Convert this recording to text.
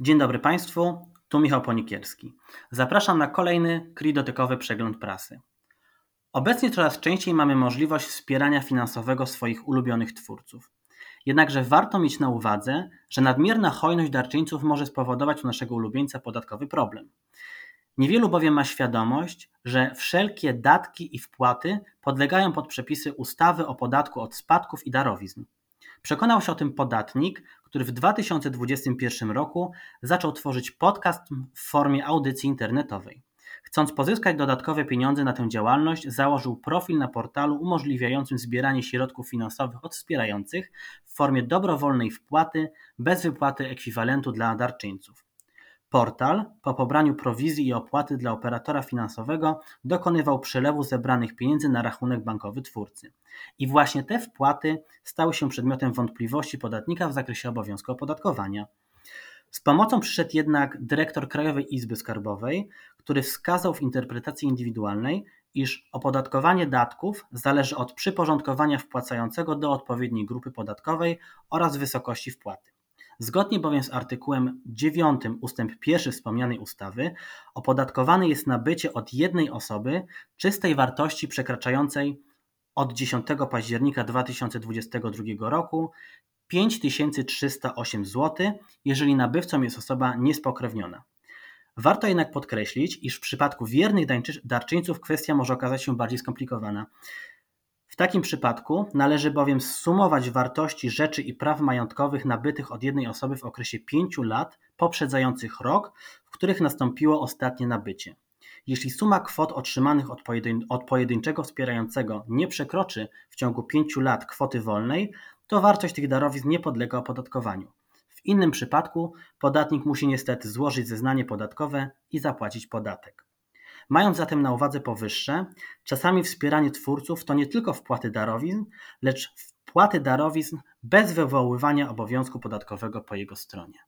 Dzień dobry Państwu, tu Michał Ponikierski. Zapraszam na kolejny kridotykowy przegląd prasy. Obecnie coraz częściej mamy możliwość wspierania finansowego swoich ulubionych twórców. Jednakże warto mieć na uwadze, że nadmierna hojność darczyńców może spowodować u naszego ulubieńca podatkowy problem. Niewielu bowiem ma świadomość, że wszelkie datki i wpłaty podlegają pod przepisy ustawy o podatku od spadków i darowizn. Przekonał się o tym podatnik, który w 2021 roku zaczął tworzyć podcast w formie audycji internetowej. Chcąc pozyskać dodatkowe pieniądze na tę działalność, założył profil na portalu umożliwiającym zbieranie środków finansowych od wspierających w formie dobrowolnej wpłaty bez wypłaty ekwiwalentu dla darczyńców. Portal, po pobraniu prowizji i opłaty dla operatora finansowego, dokonywał przelewu zebranych pieniędzy na rachunek bankowy twórcy. I właśnie te wpłaty stały się przedmiotem wątpliwości podatnika w zakresie obowiązku opodatkowania. Z pomocą przyszedł jednak dyrektor Krajowej Izby Skarbowej, który wskazał w interpretacji indywidualnej, iż opodatkowanie datków zależy od przyporządkowania wpłacającego do odpowiedniej grupy podatkowej oraz wysokości wpłaty. Zgodnie bowiem z artykułem 9 ust. 1 wspomnianej ustawy opodatkowane jest nabycie od jednej osoby czystej wartości przekraczającej od 10 października 2022 roku 5308 zł, jeżeli nabywcą jest osoba niespokrewniona. Warto jednak podkreślić, iż w przypadku wiernych darczyńców kwestia może okazać się bardziej skomplikowana. Takim przypadku należy bowiem zsumować wartości rzeczy i praw majątkowych nabytych od jednej osoby w okresie pięciu lat poprzedzających rok, w których nastąpiło ostatnie nabycie. Jeśli suma kwot otrzymanych od, pojedyn od pojedynczego wspierającego nie przekroczy w ciągu pięciu lat kwoty wolnej, to wartość tych darowizn nie podlega opodatkowaniu. W innym przypadku podatnik musi niestety złożyć zeznanie podatkowe i zapłacić podatek. Mając zatem na uwadze powyższe, czasami wspieranie twórców to nie tylko wpłaty darowizn, lecz wpłaty darowizn bez wywoływania obowiązku podatkowego po jego stronie.